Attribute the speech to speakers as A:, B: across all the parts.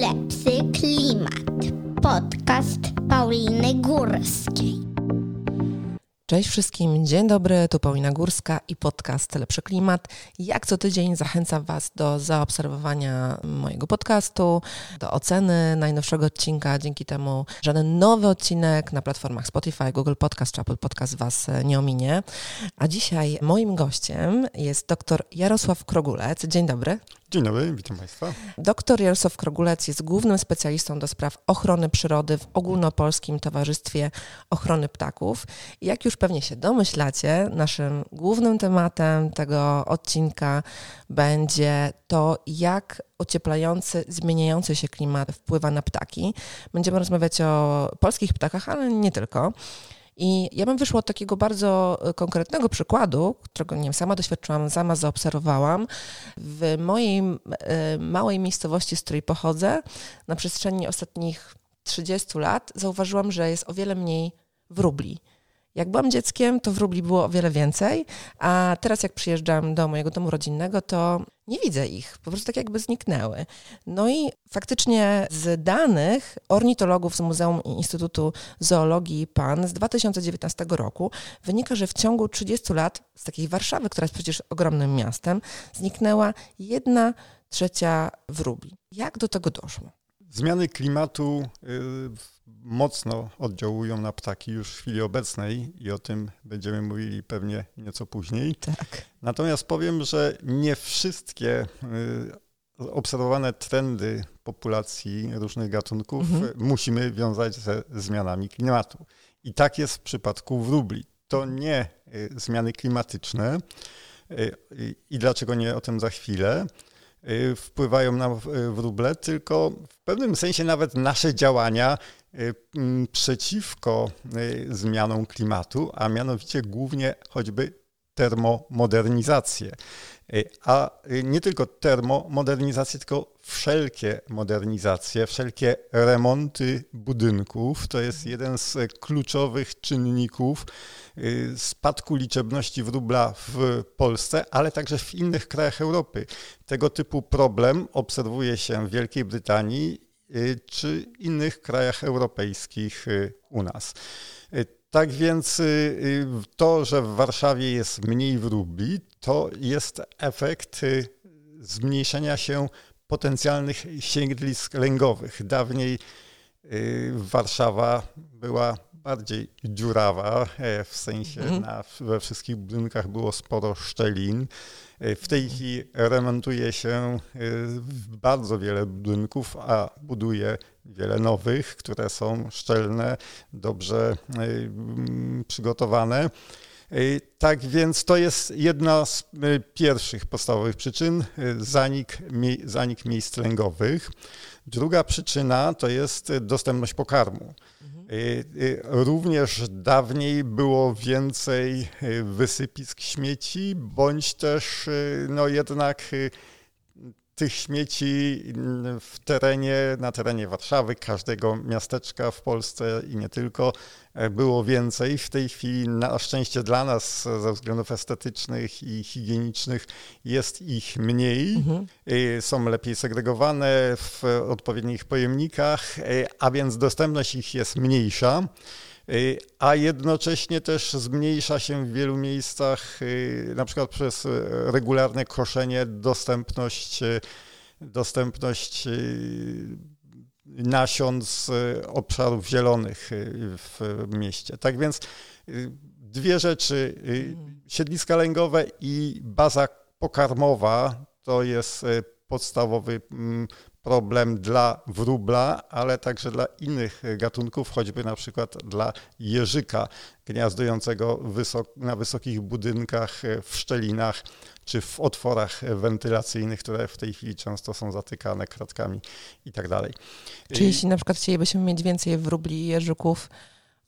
A: Lepszy klimat. Podcast Pauliny Górskiej.
B: Cześć wszystkim, dzień dobry, tu Paulina Górska i podcast Lepszy Klimat. Jak co tydzień zachęcam Was do zaobserwowania mojego podcastu, do oceny najnowszego odcinka. Dzięki temu żaden nowy odcinek na platformach Spotify, Google Podcast czy Apple Podcast Was nie ominie. A dzisiaj moim gościem jest dr Jarosław Krogulec. Dzień dobry.
C: Dzień dobry, witam Państwa.
B: Doktor Jarosław Krogulec jest głównym specjalistą do spraw ochrony przyrody w Ogólnopolskim Towarzystwie Ochrony Ptaków. Jak już pewnie się domyślacie, naszym głównym tematem tego odcinka będzie to, jak ocieplający, zmieniający się klimat wpływa na ptaki. Będziemy rozmawiać o polskich ptakach, ale nie tylko. I ja bym wyszła od takiego bardzo e, konkretnego przykładu, którego nie wiem, sama doświadczyłam, sama zaobserwowałam. W mojej małej miejscowości, z której pochodzę, na przestrzeni ostatnich 30 lat zauważyłam, że jest o wiele mniej wróbli. Jak byłam dzieckiem, to wróbli było o wiele więcej, a teraz jak przyjeżdżam do mojego domu rodzinnego, to nie widzę ich, po prostu tak jakby zniknęły. No i faktycznie z danych ornitologów z Muzeum i Instytutu Zoologii PAN z 2019 roku wynika, że w ciągu 30 lat z takiej Warszawy, która jest przecież ogromnym miastem, zniknęła jedna trzecia wróbli. Jak do tego doszło?
C: Zmiany klimatu y, mocno oddziałują na ptaki już w chwili obecnej i o tym będziemy mówili pewnie nieco później.
B: Tak.
C: Natomiast powiem, że nie wszystkie y, obserwowane trendy populacji różnych gatunków mhm. musimy wiązać ze zmianami klimatu. I tak jest w przypadku wróbli. To nie y, zmiany klimatyczne. I dlaczego nie o tym za chwilę? Y, wpływają na y, wróble, tylko w pewnym sensie nawet nasze działania y, przeciwko zmianom klimatu, a mianowicie głównie choćby termomodernizację. A nie tylko termomodernizację, tylko wszelkie modernizacje, wszelkie remonty budynków. To jest jeden z kluczowych czynników y, spadku liczebności wróbla w Polsce, ale także w innych krajach Europy. Tego typu problem obserwuje się w Wielkiej Brytanii y, czy innych krajach europejskich y, u nas. Tak więc to, że w Warszawie jest mniej wróbli, to jest efekt zmniejszenia się potencjalnych siedlisk lęgowych. Dawniej y, Warszawa była bardziej dziurawa, e, w sensie mhm. na, we wszystkich budynkach było sporo szczelin. E, w tej chwili remontuje się y, bardzo wiele budynków, a buduje wiele nowych, które są szczelne, dobrze y, przygotowane. Tak więc to jest jedna z pierwszych podstawowych przyczyn, zanik, zanik miejsc lęgowych. Druga przyczyna to jest dostępność pokarmu. Mhm. Również dawniej było więcej wysypisk śmieci, bądź też no jednak tych śmieci w terenie, na terenie Warszawy, każdego miasteczka w Polsce i nie tylko, e, było więcej. W tej chwili, na szczęście dla nas, ze względów estetycznych i higienicznych, jest ich mniej. Mhm. E, są lepiej segregowane w odpowiednich pojemnikach, e, a więc dostępność ich jest mniejsza. Y, a jednocześnie też zmniejsza się w wielu miejscach, y, na przykład przez regularne koszenie, dostępność, y, dostępność nasion z obszarów zielonych w mieście. Tak więc dwie rzeczy, siedliska lęgowe i baza pokarmowa to jest podstawowy mm, problem dla wróbla, ale także dla innych gatunków, choćby na przykład dla jeżyka gniazdującego wysok, na wysokich budynkach, w szczelinach czy w otworach wentylacyjnych, które w tej chwili często są zatykane kratkami i tak dalej.
B: Czy jeśli na przykład chcielibyśmy mieć więcej wróbli i jeżyków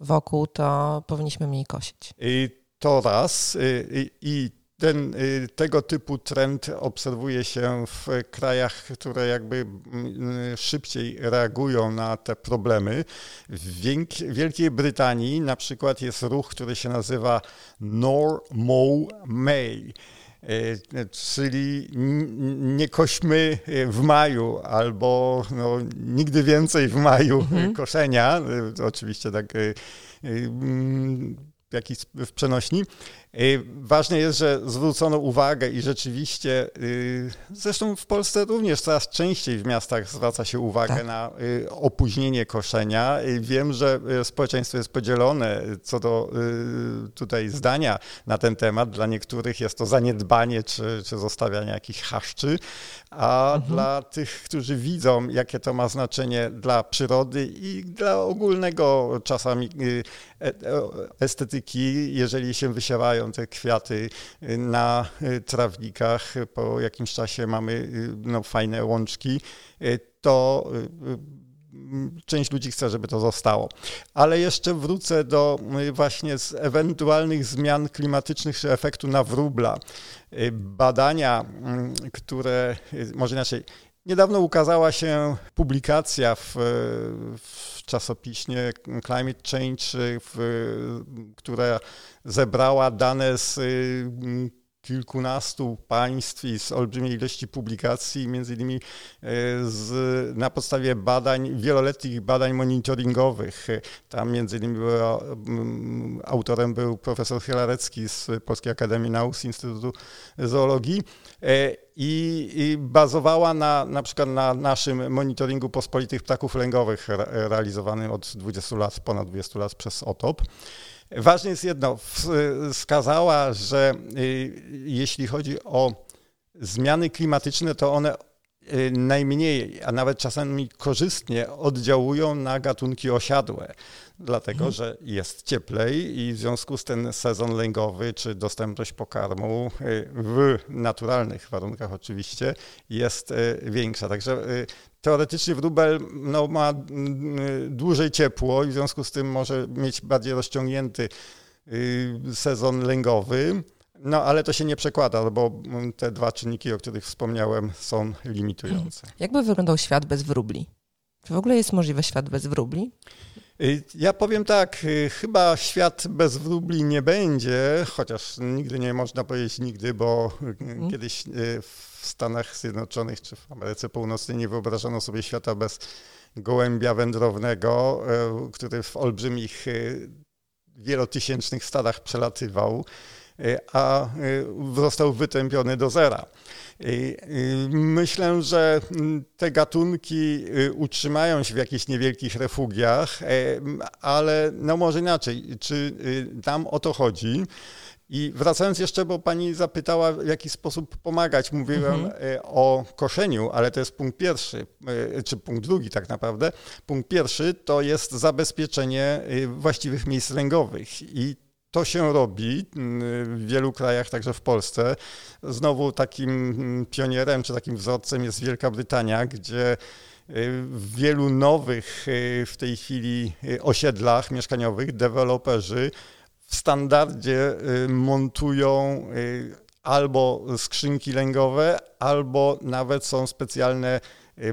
B: wokół, to powinniśmy mniej kosić?
C: I to raz. I, i ten, y, tego typu trend obserwuje się w krajach, które jakby mm, szybciej reagują na te problemy. W Wielkiej Brytanii na przykład jest ruch, który się nazywa Nor Mow May. czyli nie kośmy w maju albo no, nigdy więcej w maju mhm. koszenia, oczywiście tak jakiś w przenośni. Y, ważne jest, że zwrócono uwagę i rzeczywiście, y, zresztą w Polsce również coraz częściej w miastach zwraca się uwagę tak. na y, opóźnienie koszenia. Wiem, że społeczeństwo jest podzielone co do tutaj zdania na ten temat. Dla niektórych jest to zaniedbanie czy, czy zostawianie jakichś haszczy, a mhm. dla tych, którzy widzą, jakie to ma znaczenie dla przyrody i dla ogólnego czasami e, jeżeli się wysiewają te kwiaty y, na y, trawnikach, po jakimś czasie mamy y, no, fajne łączki, to część ludzi chce, żeby to zostało. Ale jeszcze wrócę do właśnie z ewentualnych zmian klimatycznych czy efektu na wróbla. Badania, mm, które, może inaczej, niedawno ukazała się publikacja w, w czasopiśmie Climate Change, w, która zebrała dane z y, kilkunastu państw i z olbrzymiej ilości publikacji, między innymi y, z, na podstawie badań, wieloletnich badań monitoringowych. Tam między innymi była, mm, autorem był profesor Hilarecki z Polskiej Akademii Nauk z Instytutu Zoologii e, i, i bazowała na, na przykład na naszym monitoringu pospolitych ptaków lęgowych realizowanym od 20 lat, ponad 20 lat przez OTOP. Ważne jest jedno, wskazała, że y, jeśli chodzi o zmiany klimatyczne, to one najmniej, a nawet czasami korzystnie oddziałują na gatunki osiadłe dlatego mhm. że jest cieplej i w związku z ten sezon lęgowy czy dostępność pokarmu y, w naturalnych warunkach oczywiście jest y, większa. Także y, teoretycznie wróbel no, ma dłużej ciepło i w związku z tym może mieć bardziej rozciągnięty sezon lęgowy. No, ale to się nie przekłada, bo te dwa czynniki, o których wspomniałem, są limitujące.
B: Jakby wyglądał świat bez wróbli? Czy w ogóle jest możliwy świat bez wróbli?
C: Y, ja powiem tak, y, chyba świat bez wróbli nie będzie, chociaż nigdy nie można powiedzieć nigdy, bo hmm. kiedyś w Stanach Zjednoczonych czy w Ameryce Północnej nie wyobrażano sobie świata bez gołębia wędrownego, który w olbrzymich, wielotysięcznych stadach przelatywał, a został wytępiony do zera. Myślę, że te gatunki y, utrzymają się w jakichś niewielkich refugiach, ale no może inaczej, czy y, nam o to chodzi? I wracając jeszcze, bo pani zapytała, w jaki sposób pomagać. Mówiłem mhm. O koszeniu, ale to jest punkt pierwszy, czy punkt drugi tak naprawdę. Punkt pierwszy to jest zabezpieczenie y, właściwych miejsc lęgowych. I to się robi mm, w wielu krajach, także w Polsce. Znowu takim mm, pionierem czy takim wzorcem jest Wielka Brytania, gdzie y, w wielu nowych y, w tej chwili y, osiedlach mieszkaniowych deweloperzy w standardzie montują albo skrzynki lęgowe, albo nawet są specjalne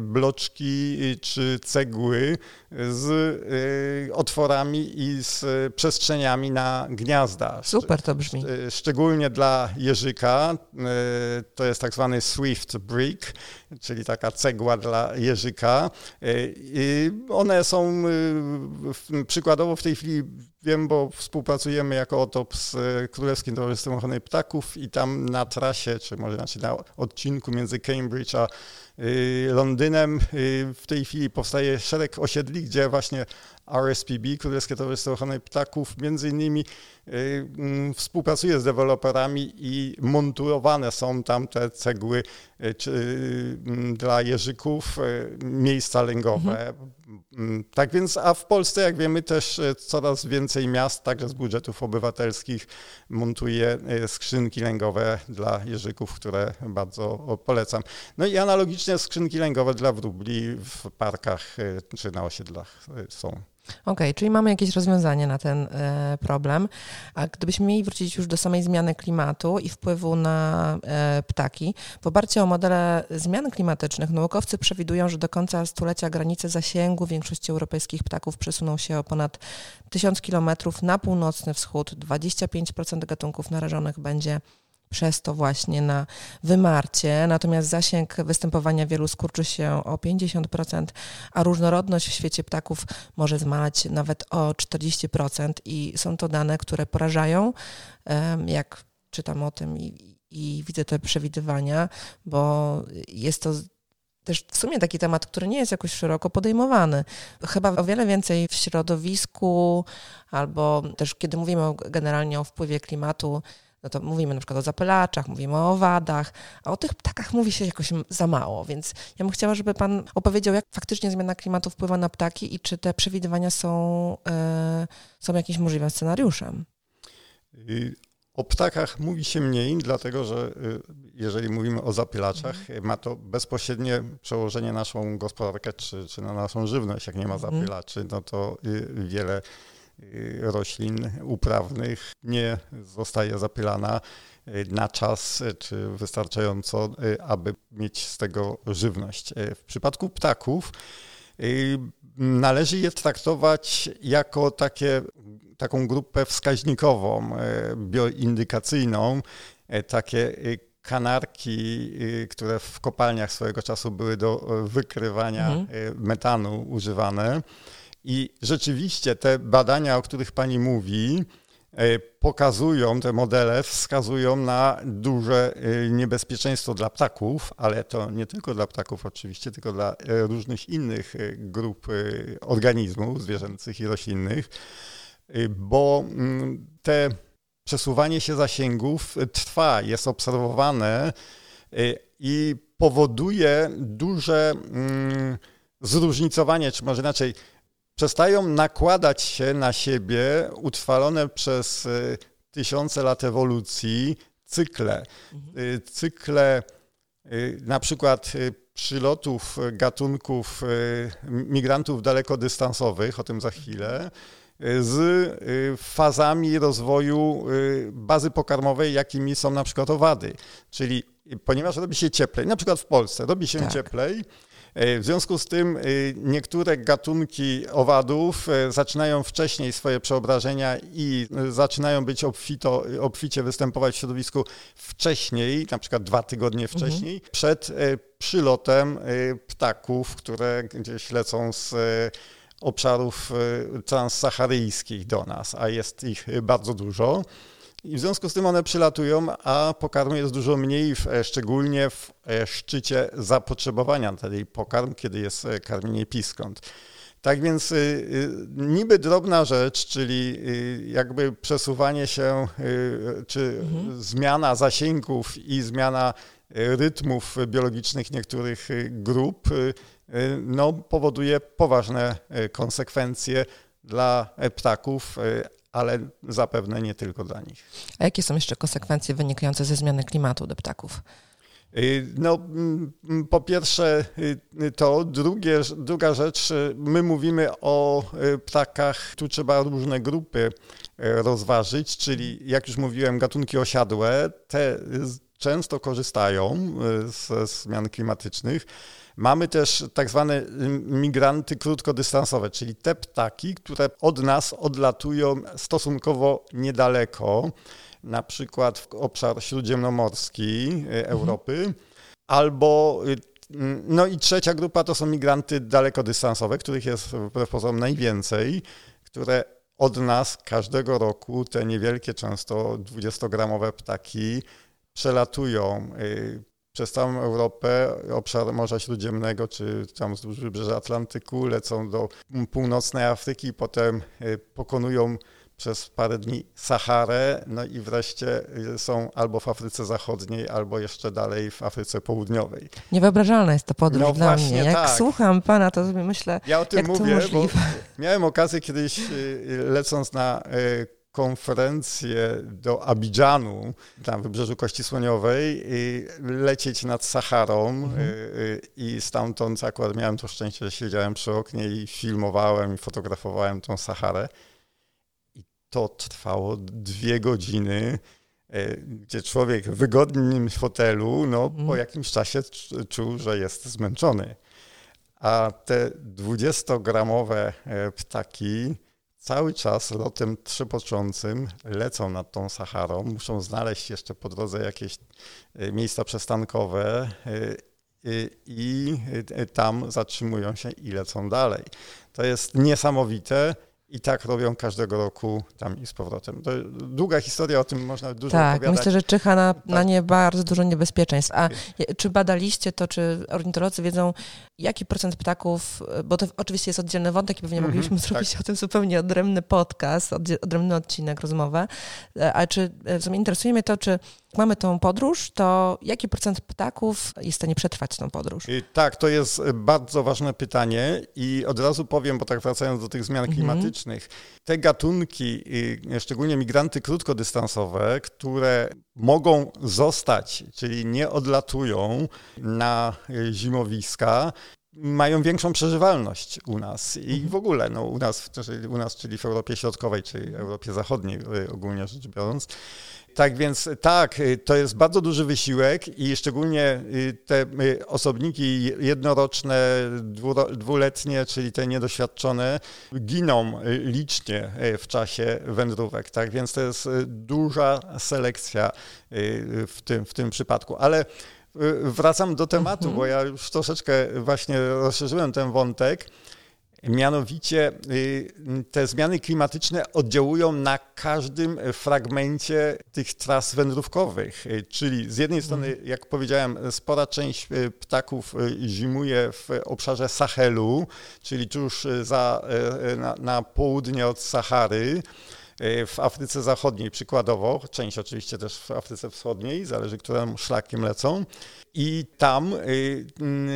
C: bloczki czy cegły z y, otworami i z przestrzeniami na gniazda.
B: Super to brzmi.
C: Szczególnie dla jeżyka, y, to jest tak zwany Swift Brick, czyli taka cegła dla jeżyka. Y, one są przykładowo w tej chwili wiem, bo współpracujemy jako OTOP z Królewskim Towarzystwem Ochrony Ptaków i tam na trasie, czy może znaczy na odcinku między Cambridge a Londynem w tej chwili powstaje szereg osiedli, gdzie właśnie RSPB, Królewskie Towarzystwo Ochrony Ptaków, między innymi y, mm, współpracuje z deweloperami i montowane są tam te cegły y, y, dla jeżyków, miejsca lęgowe. Mhm. Mm, tak więc, a w Polsce, jak wiemy, też coraz więcej miast, także z budżetów obywatelskich, montuje skrzynki lęgowe dla jeżyków, które bardzo polecam. No i analogicznie skrzynki lęgowe dla wróbli w parkach czy na osiedlach są.
B: Okej, okay, czyli mamy jakieś rozwiązanie na ten e, problem. A gdybyśmy mieli wrócić już do samej zmiany klimatu i wpływu na e, ptaki, w oparciu o modele zmian klimatycznych naukowcy przewidują, że do końca stulecia granice zasięgu większości europejskich ptaków przesuną się o ponad 1000 kilometrów na północny wschód. 25% gatunków narażonych będzie przez to właśnie na wymarcie, natomiast zasięg występowania wielu skurczy się o 50%, a różnorodność w świecie ptaków może zmalać nawet o 40% i są to dane, które porażają, jak czytam o tym i, i widzę te przewidywania, bo jest to też w sumie taki temat, który nie jest jakoś szeroko podejmowany. Chyba o wiele więcej w środowisku, albo też kiedy mówimy generalnie o wpływie klimatu, no to mówimy na przykład o zapylaczach, mówimy o owadach, a o tych ptakach mówi się jakoś za mało, więc ja bym chciała, żeby Pan opowiedział, jak faktycznie zmiana klimatu wpływa na ptaki i czy te przewidywania są, yy, są jakimś możliwym scenariuszem.
C: Y, o ptakach mówi się mniej, dlatego że y, jeżeli mówimy o zapylaczach, mhm. ma to bezpośrednie przełożenie na naszą gospodarkę czy, czy na naszą żywność. Jak nie ma mhm. zapylaczy, no to y, wiele roślin uprawnych nie zostaje zapylana na czas czy wystarczająco, aby mieć z tego żywność. W przypadku ptaków należy je traktować jako takie taką grupę wskaźnikową, bioindykacyjną, takie kanarki, które w kopalniach swojego czasu były do wykrywania mhm. metanu używane. I rzeczywiście te badania, o których pani mówi, pokazują, te modele wskazują na duże niebezpieczeństwo dla ptaków, ale to nie tylko dla ptaków oczywiście, tylko dla różnych innych grup organizmów zwierzęcych i roślinnych. Bo mm, te przesuwanie się zasięgów trwa, jest obserwowane i powoduje duże mm, zróżnicowanie, czy może inaczej, przestają nakładać się na siebie utrwalone przez y, tysiące lat ewolucji cykle. Mhm. Cykle na przykład przylotów gatunków migrantów dalekodystansowych, o tym za chwilę, z y, fazami rozwoju bazy pokarmowej, jakimi są na przykład owady. Czyli ponieważ robi się cieplej, na przykład w Polsce robi się tak. cieplej, w związku z tym niektóre gatunki owadów zaczynają wcześniej swoje przeobrażenia i zaczynają być obfito, obficie występować w środowisku wcześniej, na przykład dwa tygodnie mhm. wcześniej, mhm. przed przylotem ptaków, które gdzieś lecą z obszarów transsaharyjskich do nas, a jest ich bardzo dużo. I w związku z tym one przylatują, a pokarmu jest dużo mniej, szczególnie w e, szczycie zapotrzebowania na ten pokarm, kiedy jest e, karmienie piskąt. Tak więc y, y, niby drobna rzecz, czyli jakby przesuwanie się, czy mhm. zmiana zasięgów i zmiana rytmów biologicznych niektórych grup Y, no, powoduje poważne y, konsekwencje dla e, ptaków, y, ale zapewne nie tylko dla nich.
B: A jakie są jeszcze konsekwencje wynikające ze zmiany klimatu dla ptaków?
C: No, mm, po pierwsze to, drugie, druga rzecz, my mówimy o ptakach, tu trzeba różne grupy rozważyć, czyli jak już mówiłem, gatunki osiadłe, te często korzystają ze zmian klimatycznych, Mamy też tak zwane y, migranty krótkodystansowe, czyli te ptaki, które od nas odlatują stosunkowo niedaleko, na przykład w obszar śródziemnomorski y, mhm. Europy, mhm. albo y, no i trzecia grupa to są migranty dalekodystansowe, których jest wbrew pozorom najwięcej, które od nas każdego roku te niewielkie, często 20-gramowe ptaki przelatują przez całą Europę, obszar Morza Śródziemnego, czy tam wzdłuż wybrzeża Atlantyku, lecą do północnej Afryki potem y, pokonują przez parę dni Saharę, no i wreszcie y, są albo w Afryce Zachodniej, albo jeszcze dalej w Afryce Południowej.
B: Niewyobrażalna jest to podróż no dla mnie. Jak tak. słucham pana, to sobie myślę, ja o tym jak mówię, to możliwe.
C: miałem okazję kiedyś y, lecąc na konferencję do Abidżanu, tam w Wybrzeżu Kości Słoniowej, i lecieć nad Saharą mhm. Y, y, i stamtąd akurat miałem to szczęście, że siedziałem przy oknie i filmowałem i fotografowałem tą Saharę. I to trwało dwie godziny, y, gdzie człowiek w wygodnym fotelu, no mhm. po jakimś czasie czuł, że jest zmęczony. A te 20-gramowe ptaki cały czas lotem trzepoczącym lecą nad tą Saharą, muszą znaleźć jeszcze po drodze jakieś miejsca przystankowe i tam zatrzymują się i lecą dalej. To jest niesamowite. I tak robią każdego roku tam i z powrotem. To długa historia, o tym można dużo
B: tak,
C: opowiadać.
B: myślę, że czyha na, tak. na nie bardzo dużo niebezpieczeństw. A czy badaliście to, czy ornitolodzy wiedzą, jaki procent ptaków, bo to oczywiście jest oddzielny wątek i pewnie mm -hmm, moglibyśmy tak. zrobić o tym zupełnie odrębny podcast, odrębny odcinek, rozmowę, e, ale czy e, w sumie interesuje mnie to, czy mamy tą podróż, to jaki procent ptaków jest w stanie przetrwać tą podróż?
C: Tak, to jest bardzo ważne pytanie i od razu powiem, bo tak wracając do tych zmian mhm. klimatycznych, te gatunki, szczególnie migranty krótkodystansowe, które mogą zostać, czyli nie odlatują na zimowiska, mają większą przeżywalność u nas i mhm. w ogóle no, u, nas, u nas, czyli w Europie Środkowej, czy Europie Zachodniej y, ogólnie rzecz biorąc. Tak więc tak, y, to jest bardzo duży wysiłek i szczególnie y, te y, osobniki jednoroczne, dwuletnie, czyli te niedoświadczone, giną licznie w czasie wędrówek. Tak więc to jest duża selekcja w tym, w tym przypadku. Ale wracam do tematu, bo ja już troszeczkę właśnie rozszerzyłem ten wątek. Mianowicie y, te zmiany klimatyczne oddziałują na każdym fragmencie tych tras wędrówkowych. Y, czyli z jednej strony, mhm. jak powiedziałem, spora część y, ptaków zimuje w obszarze Sahelu, czyli tuż za, na, na południe od Sahary w Afryce Zachodniej przykładowo, część oczywiście też w Afryce Wschodniej, zależy którym szlakiem lecą i tam y,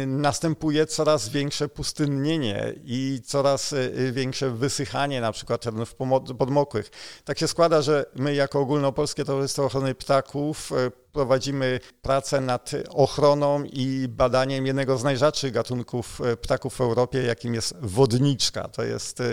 C: następuje coraz większe pustynnienie i coraz y, większe wysychanie na przykład terenów podmokłych. Tak się składa, że my jako Ogólnopolskie Towarzystwo Ochrony Ptaków y, prowadzimy pracę nad ochroną i badaniem jednego z najrzadszych gatunków ptaków w Europie, jakim jest wodniczka. To jest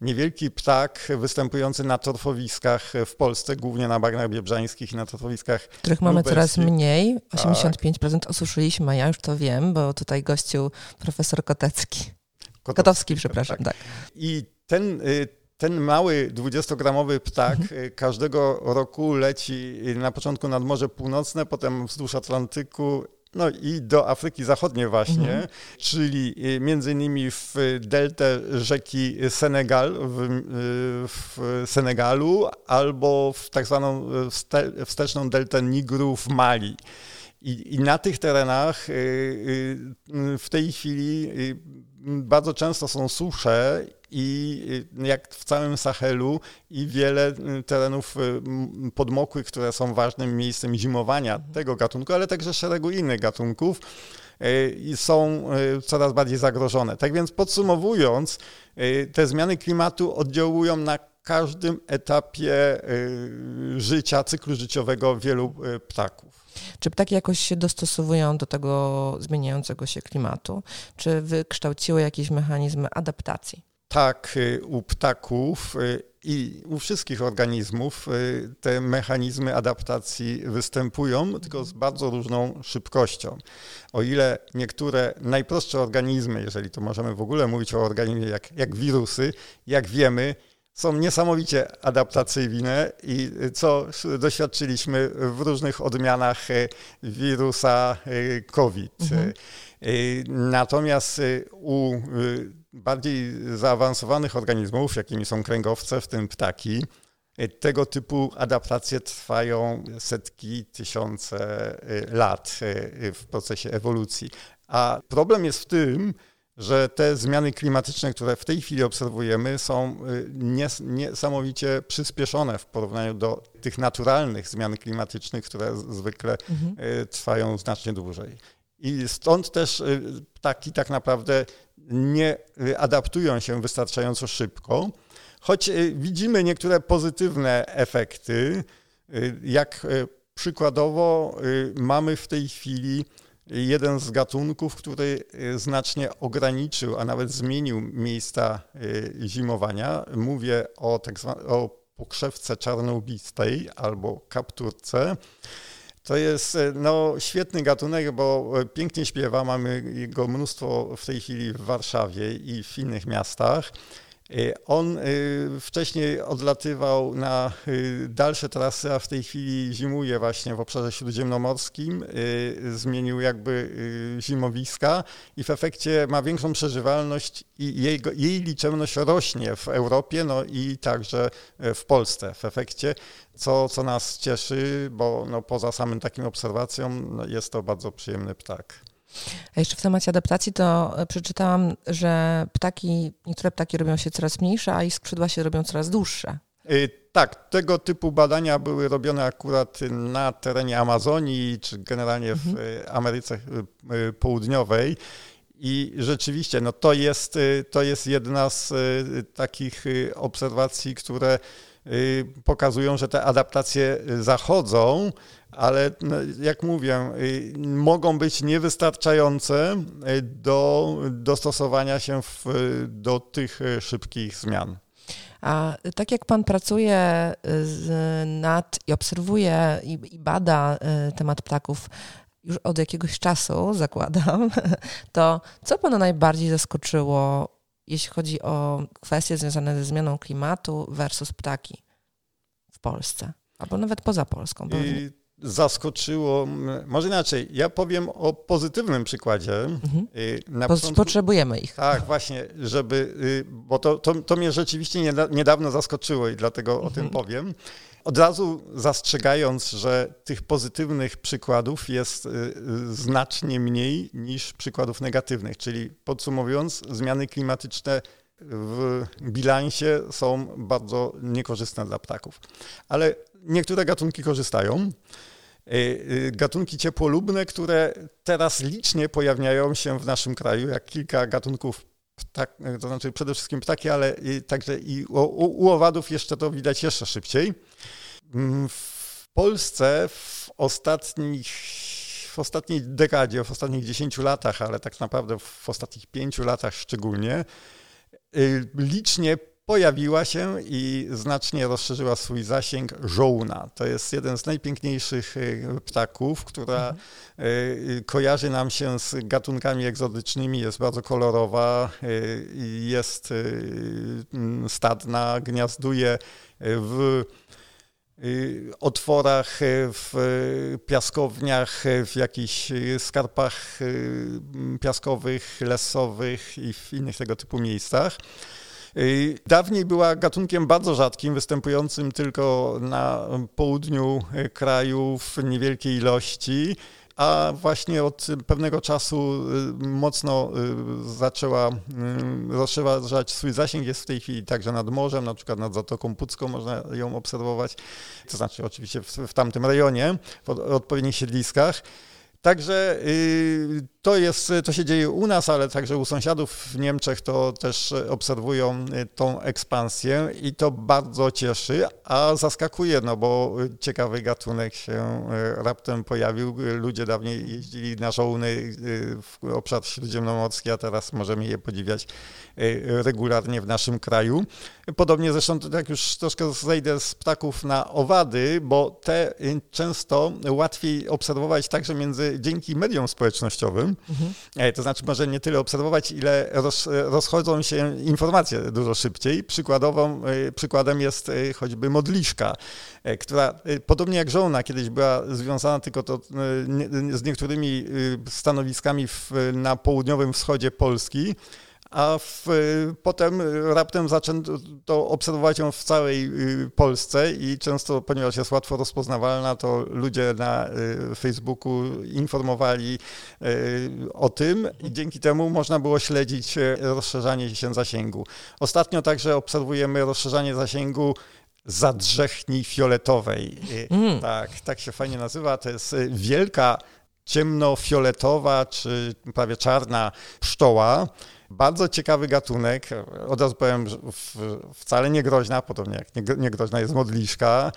C: niewielki ptak występujący na torfowiskach w Polsce, głównie na bagnach biebrzańskich i na torfowiskach
B: Których mamy coraz mniej, 85% tak osuszyliśmy, a ja już to wiem, bo tutaj gościł profesor Kotecki. Kotowski, Kotowski przepraszam, tak. tak.
C: I ten, y, ten mały 20-gramowy ptak mhm. Y, każdego roku leci na początku nad Morze Północne, potem wzdłuż Atlantyku no i do Afryki Zachodniej właśnie, mhm. czyli y, między innymi w deltę rzeki Senegal, w, w, Senegalu, albo w tak zwaną wsteczną deltę Nigru w Mali. I, I, na tych terenach y, y, w tej chwili y, bardzo często są susze i jak w całym Sahelu i wiele terenów podmokłych, które są ważnym miejscem zimowania tego gatunku, ale także szeregu innych gatunków są coraz bardziej zagrożone. Tak więc podsumowując, te zmiany klimatu oddziałują na każdym etapie życia, cyklu życiowego wielu ptaków.
B: Czy ptaki jakoś się dostosowują do tego zmieniającego się klimatu? Czy wykształciły jakieś mechanizmy adaptacji?
C: Tak, y, u ptaków y, i u wszystkich organizmów y, te mechanizmy adaptacji występują, tylko z bardzo różną szybkością. O ile niektóre najprostsze organizmy, jeżeli to możemy w ogóle mówić o organizmie jak, jak wirusy, jak wiemy, są niesamowicie adaptacyjne i co doświadczyliśmy w różnych odmianach e, wirusa e, COVID. Mhm. Natomiast u bardziej zaawansowanych organizmów, jakimi są kręgowce, w tym ptaki, tego typu adaptacje trwają setki, tysiące lat w procesie ewolucji. A problem jest w tym, że te zmiany klimatyczne, które w tej chwili obserwujemy, są y, niesamowicie przyspieszone w porównaniu do tych naturalnych zmian klimatycznych, które zwykle mhm. Y, trwają znacznie dłużej. I stąd też y, ptaki tak naprawdę nie adaptują się wystarczająco szybko, choć widzimy niektóre pozytywne efekty, jak przykładowo mamy w tej chwili jeden z gatunków, który e, znacznie ograniczył, a nawet zmienił miejsca e, zimowania. Mówię o, tak zwanej, o pokrzewce czarnołbistej albo kapturce. To jest e, no, świetny gatunek, bo pięknie śpiewa. Mamy jego mnóstwo w tej chwili w Warszawie i w innych miastach. Y, on y, wcześniej odlatywał na y, dalsze trasy, a w tej chwili zimuje właśnie w obszarze śródziemnomorskim. Zmienił jakby zimowiska i w efekcie ma większą przeżywalność i jej, jej liczebność rośnie w Europie, no i także w Polsce w efekcie, co, co nas cieszy, bo no, poza samym takim obserwacją no, jest to bardzo przyjemny ptak.
B: A jeszcze w temacie adaptacji to e, przeczytałam, że ptaki, niektóre ptaki robią się coraz mniejsze, a ich skrzydła się robią coraz dłuższe.
C: Y, tak, tego typu badania były robione akurat na terenie Amazonii, czy generalnie w mhm. Y, Ameryce y, Południowej. I rzeczywiście, no to, jest, to jest jedna z takich obserwacji, które pokazują, że te adaptacje zachodzą, ale no, jak mówię, y, mogą być niewystarczające y, do dostosowania się w, do tych y, szybkich zmian.
B: A tak jak Pan pracuje nad i obserwuje i, i bada temat ptaków już od jakiegoś czasu, zakładam, to co Pana najbardziej zaskoczyło, jeśli chodzi o kwestie związane ze zmianą klimatu versus ptaki w Polsce? Albo nawet poza Polską.
C: I zaskoczyło, może inaczej, ja powiem o pozytywnym przykładzie. Mhm.
B: Y, początku, Potrzebujemy ich.
C: Tak, właśnie, żeby, y, bo to, to, to mnie rzeczywiście niedawno zaskoczyło i dlatego mhm. o tym mhm. powiem. Od razu zastrzegając, że tych pozytywnych przykładów jest y, znacznie mniej niż przykładów negatywnych, czyli podsumowując, zmiany klimatyczne w bilansie są bardzo niekorzystne dla ptaków. Ale niektóre gatunki korzystają. Y, y, gatunki ciepłolubne, które teraz licznie pojawiają się w naszym kraju, jak kilka gatunków ptak, to znaczy przede wszystkim ptaki, ale także i u, u owadów jeszcze to widać jeszcze szybciej. Mm, w Polsce w ostatnich w ostatniej dekadzie, w ostatnich 10 latach, ale tak naprawdę w ostatnich 5 latach szczególnie, y, licznie pojawiła się i znacznie rozszerzyła swój zasięg żołna. To jest jeden z najpiękniejszych e, ptaków, która mhm. E, kojarzy nam się z gatunkami egzotycznymi, jest bardzo kolorowa, jest stadna, gniazduje w otworach, w piaskowniach, w jakichś skarpach piaskowych, lesowych i w innych tego typu miejscach. Y, dawniej była gatunkiem bardzo rzadkim, występującym tylko na południu kraju w niewielkiej ilości a właśnie od pewnego czasu y, mocno y, zaczęła rozszerzać swój zasięg. Jest w tej chwili także nad morzem, na przykład nad Zatoką Pucką można ją obserwować, to znaczy oczywiście w, w tamtym rejonie, w odpowiednich siedliskach. Także y, to, jest, to się dzieje u nas, ale także u sąsiadów w Niemczech to też obserwują y, tą ekspansję i to bardzo cieszy, a zaskakuje, no bo ciekawy gatunek się y, raptem pojawił. Ludzie dawniej jeździli na żołny w obszar śródziemnomorski, a teraz możemy je podziwiać regularnie w naszym kraju. Podobnie zresztą, jak już troszkę zejdę z ptaków na owady, bo te często łatwiej obserwować także między, dzięki mediom społecznościowym. Mhm. To znaczy może nie tyle obserwować, ile roz, rozchodzą się informacje dużo szybciej. Przykładową, e, przykładem jest e, choćby modliszka, która podobnie jak żołna kiedyś była związana tylko to, z niektórymi stanowiskami w, na południowym wschodzie Polski, a w, potem raptem zaczęto to obserwować ją w całej y, Polsce i często, ponieważ jest łatwo rozpoznawalna, to ludzie na y, Facebooku informowali y, o tym i dzięki temu można było śledzić rozszerzanie się zasięgu. Ostatnio także obserwujemy rozszerzanie zasięgu zadrzechni fioletowej. Mm. Tak, tak się fajnie nazywa. To jest wielka ciemnofioletowa czy prawie czarna pszczoła, bardzo ciekawy gatunek. Od razu powiem, wcale nie groźna, podobnie jak nie groźna jest modliszka.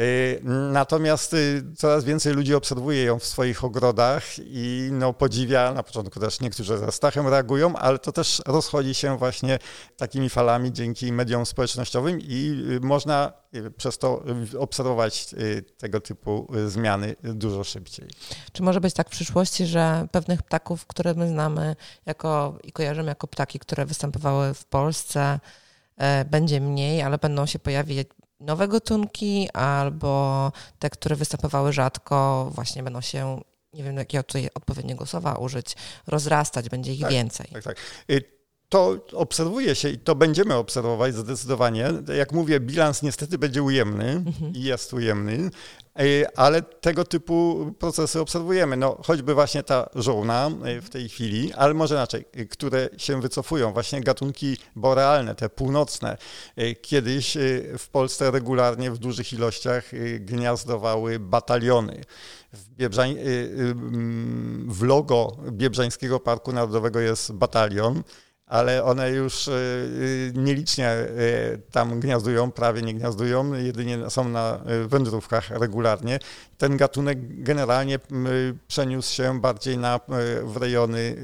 C: Y, natomiast y, coraz więcej ludzi obserwuje ją w swoich ogrodach i no, podziwia, na początku też niektórzy ze strachem reagują, ale to też rozchodzi się właśnie takimi falami dzięki mediom społecznościowym i y, można przez to obserwować tego typu zmiany dużo szybciej.
B: Czy może być tak w przyszłości, że pewnych ptaków, które my znamy jako i kojarzymy jako ptaki, które występowały w Polsce, będzie mniej, ale będą się pojawiać nowe gatunki albo te, które występowały rzadko, właśnie będą się nie wiem, jakiego tutaj odpowiedniego słowa użyć, rozrastać, będzie ich
C: tak,
B: więcej.
C: Tak, tak. To obserwuje się i to będziemy obserwować zdecydowanie. Jak mówię, bilans niestety będzie ujemny mhm. i jest ujemny, y, ale tego typu procesy obserwujemy. No, choćby właśnie ta żołna y, w tej chwili, ale może inaczej, które się wycofują, właśnie gatunki borealne, te północne. Kiedyś w Polsce regularnie w dużych ilościach gniazdowały bataliony w, Biebrzań, w logo Biebrzańskiego Parku Narodowego jest batalion, ale one już y, nielicznie tam gniazdują, prawie nie gniazdują, jedynie są na wędrówkach regularnie. Ten gatunek generalnie przeniósł się bardziej na, w rejony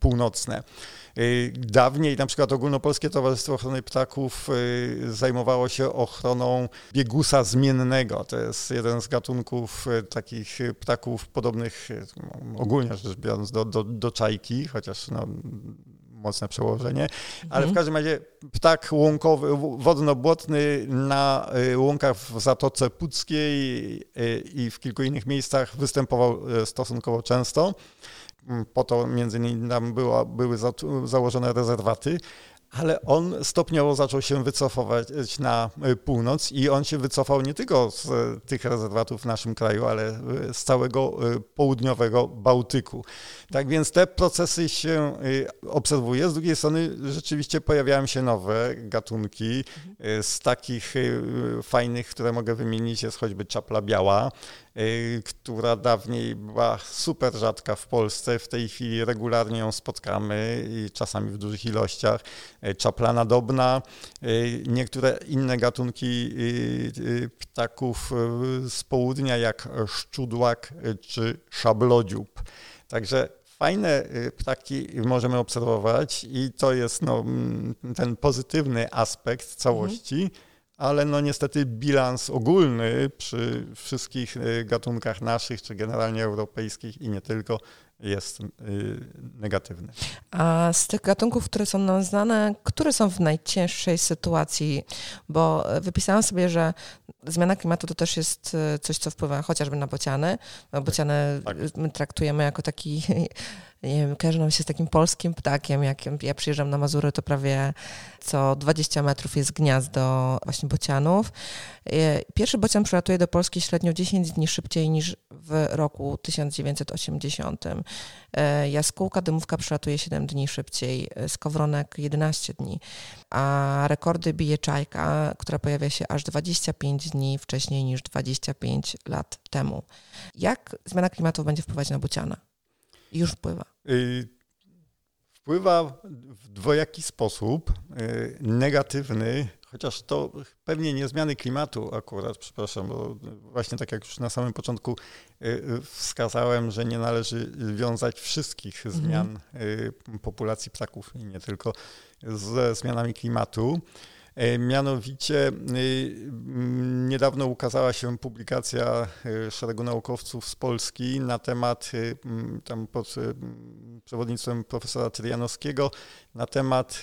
C: północne. Y, dawniej na przykład Ogólnopolskie Towarzystwo Ochrony Ptaków y, zajmowało się ochroną biegusa zmiennego. To jest jeden z gatunków y, takich ptaków podobnych ogólnie rzecz biorąc do, do, do czajki, chociaż no, mocne przełożenie, ale w mhm. każdym razie ptak łąkowy, wodno-błotny na łąkach w Zatoce Puckiej i w kilku innych miejscach występował stosunkowo często. Mm, po to między innymi tam było, były za, założone rezerwaty, ale on stopniowo zaczął się wycofywać na y, północ i on się wycofał nie tylko z y, tych rezerwatów w naszym kraju, ale z całego południowego Bałtyku. Tak więc te procesy się obserwuje. Z drugiej strony rzeczywiście pojawiają się nowe gatunki. Z takich fajnych, które mogę wymienić, jest choćby czapla biała, która dawniej była super rzadka w Polsce. W tej chwili regularnie ją spotkamy czasami w dużych ilościach. Y, czaplana dobna, y, niektóre inne gatunki ptaków z południa, jak szczudłak czy szablodziób. Także fajne ptaki możemy obserwować i to jest no, ten pozytywny aspekt całości. Mhm ale no niestety bilans ogólny przy wszystkich y, gatunkach naszych, czy generalnie europejskich i nie tylko, jest y, negatywny.
B: A z tych gatunków, które są nam znane, które są w najcięższej sytuacji? Bo wypisałam sobie, że zmiana klimatu to też jest y, coś, co wpływa chociażby na bociany. Bociany tak. my traktujemy jako taki nie wiem, się z takim polskim ptakiem. Jak ja przyjeżdżam na Mazury, to prawie co 20 metrów jest gniazdo właśnie bocianów. E, pierwszy bocian przylatuje do Polski średnio 10 dni szybciej niż w roku 1980. E, jaskółka dymówka przylatuje 7 dni szybciej, e, skowronek 11 dni, a rekordy bije czajka, która pojawia się aż 25 dni wcześniej niż 25 lat temu. Jak zmiana klimatu będzie wpływać na bociana? Już wpływa. Y,
C: wpływa w dwojaki sposób. Y, negatywny, chociaż to pewnie nie zmiany klimatu akurat, przepraszam, bo właśnie tak jak już na samym początku y, wskazałem, że nie należy wiązać wszystkich mhm. zmian populacji ptaków i nie tylko ze zmianami klimatu. E, mianowicie y, niedawno ukazała się publikacja y, szeregu naukowców z Polski na temat, tam pod przewodnictwem profesora Trianowskiego, na temat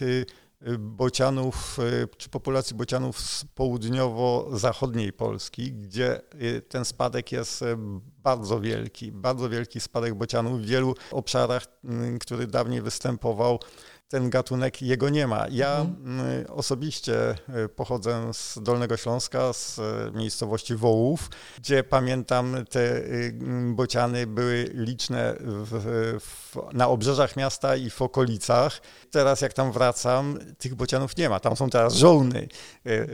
C: bocianów, czy populacji bocianów z południowo-zachodniej Polski, gdzie ten spadek jest bardzo wielki, bardzo wielki spadek bocianów w wielu obszarach, który dawniej występował ten gatunek, jego nie ma. Ja mhm. osobiście y, pochodzę z Dolnego Śląska, z y, miejscowości Wołów, gdzie pamiętam te y, bociany były liczne w, w, na obrzeżach miasta i w okolicach. Teraz jak tam wracam, tych bocianów nie ma. Tam są teraz żołny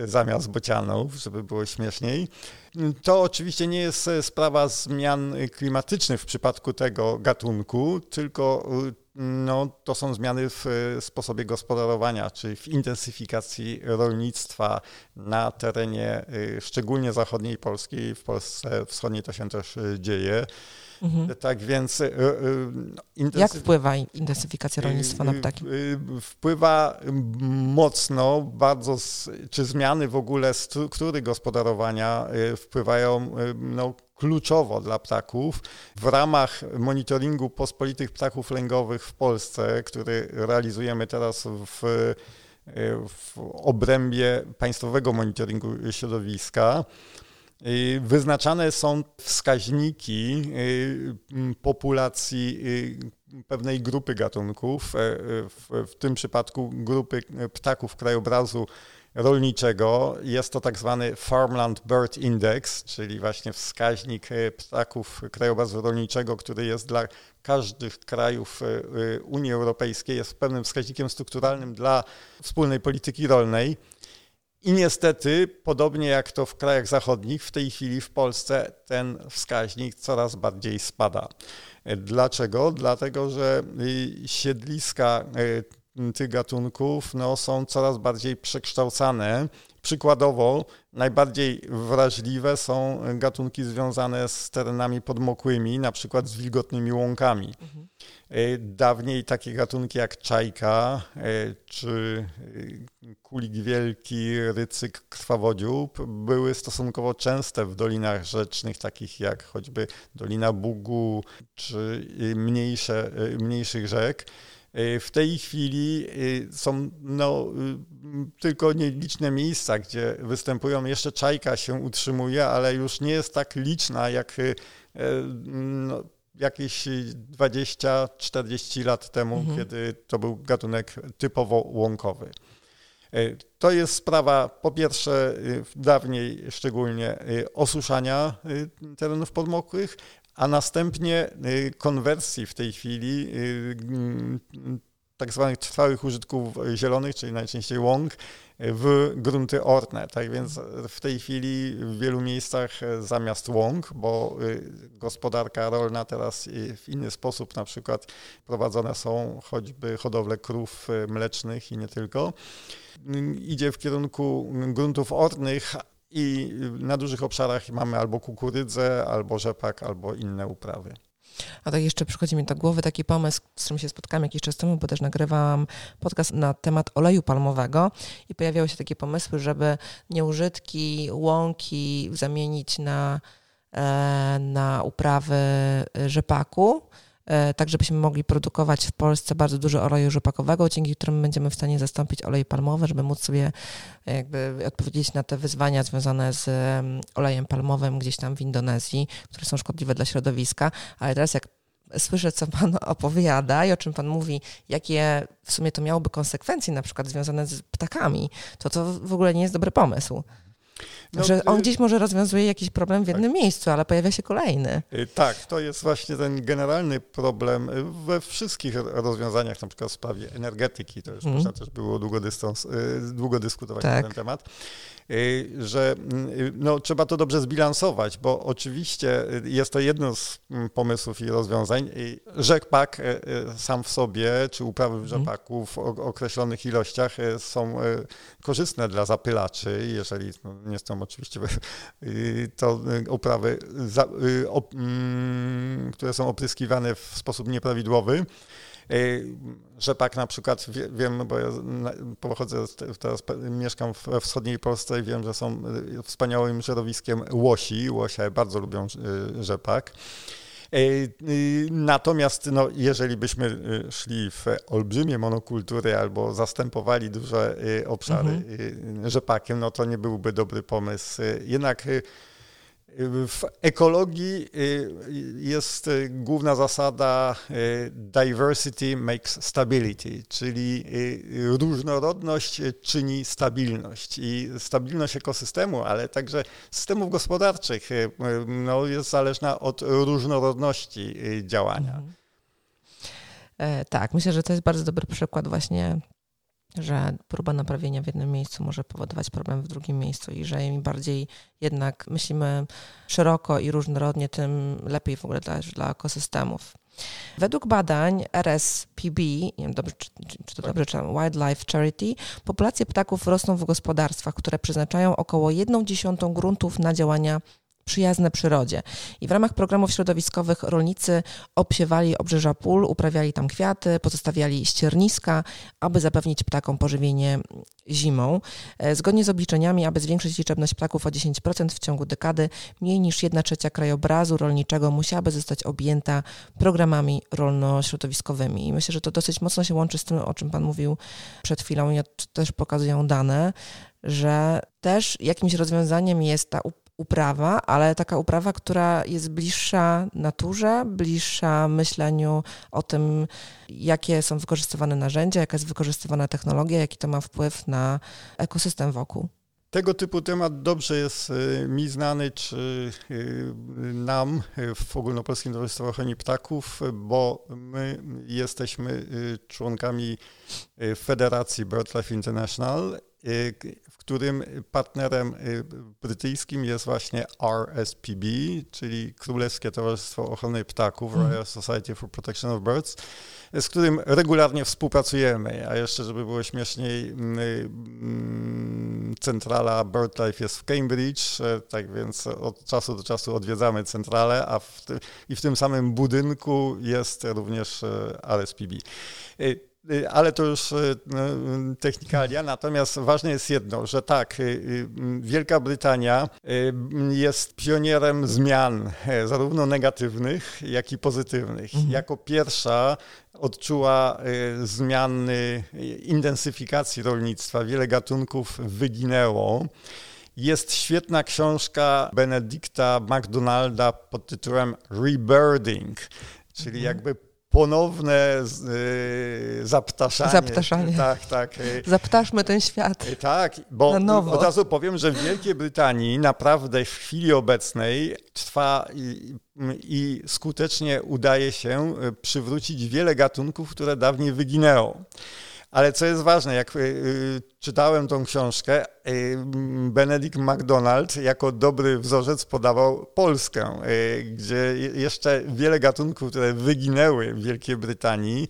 C: zamiast bocianów, żeby było śmieszniej. To oczywiście nie jest sprawa zmian klimatycznych w przypadku tego gatunku, tylko no, to są zmiany w e, sposobie gospodarowania, czy w intensyfikacji rolnictwa na terenie e, szczególnie zachodniej Polski. W Polsce wschodniej to się też e, dzieje. Mhm. Tak więc.
B: Intensyf... Jak wpływa intensyfikacja rolnictwa na ptaki?
C: Wpływa mocno, bardzo, czy zmiany w ogóle struktury gospodarowania wpływają no, kluczowo dla ptaków. W ramach monitoringu pospolitych ptaków lęgowych w Polsce, który realizujemy teraz w w obrębie państwowego monitoringu środowiska. Wyznaczane są wskaźniki populacji pewnej grupy gatunków, w, tym przypadku grupy ptaków krajobrazu rolniczego. Jest to tak zwany Farmland Bird Index, czyli właśnie wskaźnik e, ptaków krajobrazu rolniczego, który jest dla każdych krajów e, e, Unii Europejskiej, jest pewnym wskaźnikiem strukturalnym dla wspólnej polityki rolnej. I niestety, podobnie jak to w krajach zachodnich, w tej chwili w Polsce ten wskaźnik coraz bardziej spada. Dlaczego? Dlatego, że siedliska tych gatunków no, są coraz bardziej przekształcane. Przykładowo najbardziej wrażliwe są gatunki związane z terenami podmokłymi, na przykład z wilgotnymi łąkami. Mhm. Dawniej takie gatunki jak czajka e, czy e, kulik wielki, rycyk, krwawodziób były stosunkowo częste w dolinach rzecznych, takich jak choćby Dolina Bugu czy mniejsze, mniejszych rzek. Y, w tej chwili y, są no, y, tylko nieliczne miejsca, gdzie występują. Jeszcze czajka się utrzymuje, ale już nie jest tak liczna jak no, jakieś 20-40 lat temu, mhm. kiedy to był gatunek typowo łąkowy. To jest sprawa po pierwsze dawniej szczególnie osuszania terenów podmokłych, a następnie y, konwersji w tej chwili y, mm, tak zwanych trwałych użytków zielonych, czyli najczęściej łąk, w grunty orne. Tak więc w tej chwili w wielu miejscach zamiast łąk, bo y, gospodarka rolna teraz w inny sposób na przykład prowadzone są choćby hodowle krów mlecznych i nie tylko, idzie w kierunku gruntów ornych, i na dużych obszarach mamy albo kukurydzę, albo rzepak, albo inne uprawy.
B: A tak jeszcze przychodzi mi do głowy taki pomysł, z którym się spotkałam jakiś czas temu, bo też nagrywałam podcast na temat oleju palmowego i pojawiały się takie pomysły, żeby nieużytki, łąki zamienić na, e, na uprawy rzepaku tak żebyśmy mogli produkować w Polsce bardzo dużo oleju rzepakowego, dzięki którym będziemy w stanie zastąpić olej palmowy, żeby móc sobie e, jakby odpowiedzieć na te wyzwania związane z olejem palmowym gdzieś tam w Indonezji, które są szkodliwe dla środowiska. Ale teraz jak słyszę, co Pan opowiada i o czym Pan mówi, jakie w sumie to miałoby konsekwencje, na przykład związane z ptakami, to to w ogóle nie jest dobry pomysł. No, że on y, gdzieś może rozwiązuje jakiś problem w jednym tak. miejscu, ale pojawia się kolejny.
C: Y, tak, to jest właśnie ten generalny problem we wszystkich rozwiązaniach, na przykład w sprawie energetyki, to już hmm. można też było długo, dystans, y, długo dyskutować tak. na ten temat. Y, że y, no, trzeba to dobrze zbilansować, bo oczywiście jest to jedno z mm, pomysłów i rozwiązań. Rzekpak y, sam w sobie, czy uprawy w mhm. rzepaku w określonych ilościach są korzystne dla zapylaczy, jeżeli no, nie są oczywiście to uprawy, mm, które są opryskiwane w sposób nieprawidłowy. Rzepak na przykład, wiem, bo ja pochodzę, teraz mieszkam we wschodniej Polsce i wiem, że są y, wspaniałym środowiskiem łosi. Łosie bardzo lubią y, rzepak. Y, natomiast no, jeżeli byśmy szli w olbrzymie monokultury albo zastępowali duże obszary mhm. rzepakiem, no to nie byłby dobry pomysł. Jednak w ekologii y, jest y, główna zasada y, diversity makes stability, czyli różnorodność czyni stabilność. I stabilność ekosystemu, ale także systemów gospodarczych no, jest zależna od różnorodności działania. Mhm.
B: E, tak, myślę, że to jest bardzo dobry przykład właśnie że próba naprawienia w jednym miejscu może powodować problem w drugim miejscu i że im bardziej jednak myślimy szeroko i różnorodnie, tym lepiej w ogóle dla, dla ekosystemów. Według badań RSPB, nie wiem dobrze, czy, czy to dobrze czytam, Wildlife Charity, populacje ptaków rosną w gospodarstwach, które przeznaczają około 1 dziesiątą gruntów na działania przyjazne przyrodzie. I w ramach programów środowiskowych rolnicy obsiewali obrzeża pól, uprawiali tam kwiaty, pozostawiali ścierniska, aby zapewnić ptakom pożywienie zimą. E, zgodnie z obliczeniami, aby zwiększyć liczebność ptaków o 10% w ciągu dekady, mniej niż 1 trzecia krajobrazu rolniczego musiałaby zostać objęta programami rolno-środowiskowymi. I myślę, że to dosyć mocno się łączy z tym, o czym Pan mówił przed chwilą, i też pokazują dane, że też jakimś rozwiązaniem jest ta uprawa, ale taka uprawa, która jest bliższa naturze, bliższa myśleniu o tym, jakie są wykorzystywane narzędzia, jaka jest wykorzystywana technologia, jaki to ma wpływ na ekosystem wokół.
C: Tego typu temat dobrze jest y, mi znany, czy y, nam w Ogólnopolskim Towarzystwie Ochrony Ptaków, bo my jesteśmy y, członkami Federacji BirdLife International w którym partnerem brytyjskim jest właśnie RSPB, czyli Królewskie Towarzystwo Ochrony Ptaków, mhm. Royal Society for Protection of Birds, z którym regularnie współpracujemy. A jeszcze, żeby było śmieszniej, centrala BirdLife jest w Cambridge, e, tak więc od czasu do czasu odwiedzamy centralę, a w ty, i w tym samym budynku jest również e, RSPB. Y, ale to już y, no, technikalia. Natomiast ważne jest jedno, że tak, y, Wielka Brytania jest pionierem zmian, e, zarówno negatywnych, jak i pozytywnych. Mhm. Jako pierwsza odczuła zmiany intensyfikacji rolnictwa. Wiele gatunków wyginęło. Jest świetna książka Benedicta McDonalda pod tytułem Rebirding, czyli mhm. jakby ponowne y, zaptaszanie.
B: Zaptaszanie.
C: Tak, tak. Y,
B: Zaptaszmy ten świat.
C: Y, tak, bo od razu powiem, że w Wielkiej Brytanii naprawdę w chwili obecnej trwa i, i skutecznie udaje się przywrócić wiele gatunków, które dawniej wyginęło. Ale co jest ważne, jak y, y, czytałem tą książkę, y, Benedict MacDonald jako dobry wzorzec podawał Polskę, gdzie jeszcze wiele gatunków, które wyginęły w Wielkiej Brytanii,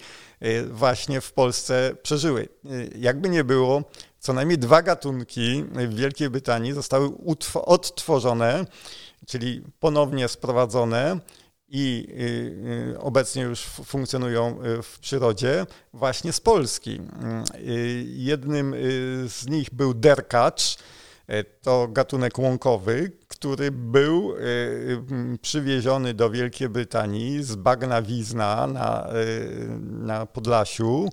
C: właśnie w Polsce przeżyły. Jakby nie było, co najmniej dwa gatunki w Wielkiej Brytanii zostały odtworzone, czyli ponownie sprowadzone i y, y, obecnie już funkcjonują y, w przyrodzie, właśnie z Polski. Jednym z nich był derkacz, to gatunek łąkowy, który był przywieziony do Wielkiej Brytanii z bagna Wizna na, na Podlasiu.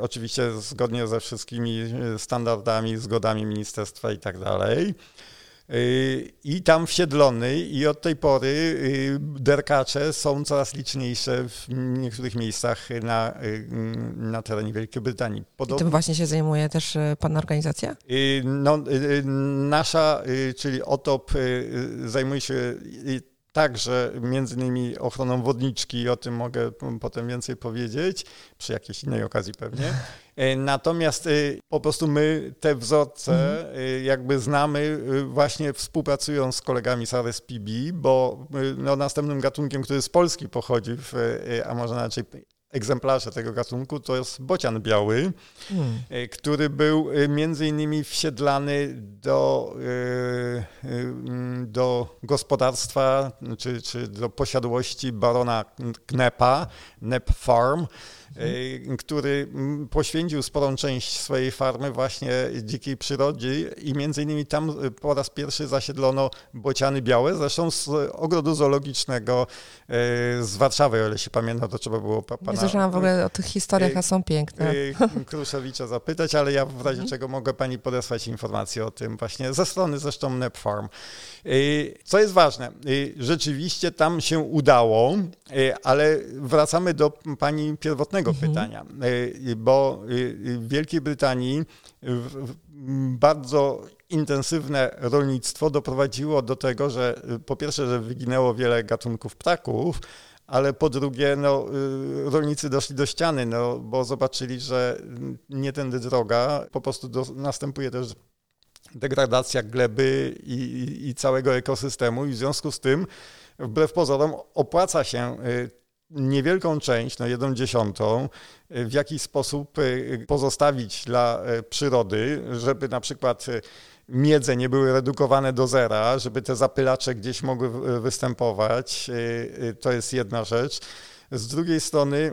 C: Oczywiście zgodnie ze wszystkimi standardami, zgodami ministerstwa i tak dalej. Y, i tam wsiedlony i od tej pory y, derkacze są coraz liczniejsze w niektórych miejscach na, y, na terenie Wielkiej Brytanii.
B: I tym właśnie się zajmuje też Pana organizacja?
C: No, nasza, czyli OTOP zajmuje się także między innymi ochroną wodniczki, o tym mogę potem więcej powiedzieć, przy jakiejś innej okazji pewnie. E, natomiast e, po prostu my te wzorce mhm. E, jakby znamy właśnie współpracując z kolegami z RSPB, bo no, następnym gatunkiem, który z Polski pochodzi, w, a może inaczej egzemplarze tego gatunku to jest bocian biały, hmm. który był e, między innymi wsiedlany do, e, do gospodarstwa czy, czy do posiadłości barona Knepa, Nep Farm. Który mm, poświęcił sporą część swojej farmy właśnie dzikiej przyrodzie i między innymi tam y, po raz pierwszy zasiedlono bociany białe, zresztą z ogrodu zoologicznego y, z Warszawy, o ile się pamiętam, to trzeba było pana...
B: Nie słyszałam w ogóle o tych historiach, a są piękne.
C: Kruszewicza zapytać, ale ja w razie mhm. czego mogę pani podesłać informacje o tym właśnie ze strony zresztą NEP Farm. Co jest ważne, rzeczywiście tam się udało, ale wracamy do pani pierwotnego mhm. pytania, e, bo e, w Wielkiej Brytanii bardzo intensywne rolnictwo doprowadziło do tego, że po pierwsze, że wyginęło wiele gatunków ptaków, ale po drugie, no, rolnicy doszli do ściany, no, bo zobaczyli, że nie tędy droga, po prostu do, następuje też degradacja gleby i, i, i całego ekosystemu i w związku z tym, wbrew pozorom, opłaca się niewielką część, no jedną dziesiątą, w jakiś sposób pozostawić dla przyrody, żeby na przykład miedze nie były redukowane do zera, żeby te zapylacze gdzieś mogły występować. To jest jedna rzecz. Z drugiej strony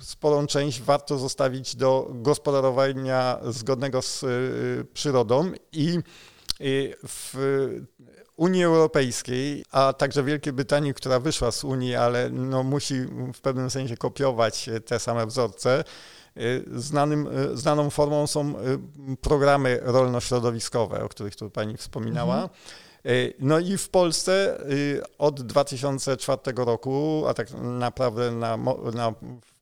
C: sporą część warto zostawić do gospodarowania zgodnego z przyrodą i w Unii Europejskiej, a także Wielkiej Brytanii, która wyszła z Unii, ale no musi w pewnym sensie kopiować te same wzorce, Znanym, znaną formą są programy rolno-środowiskowe, o których tu pani wspominała. Mhm. No i w Polsce y, od 2004 roku, a tak naprawdę na, na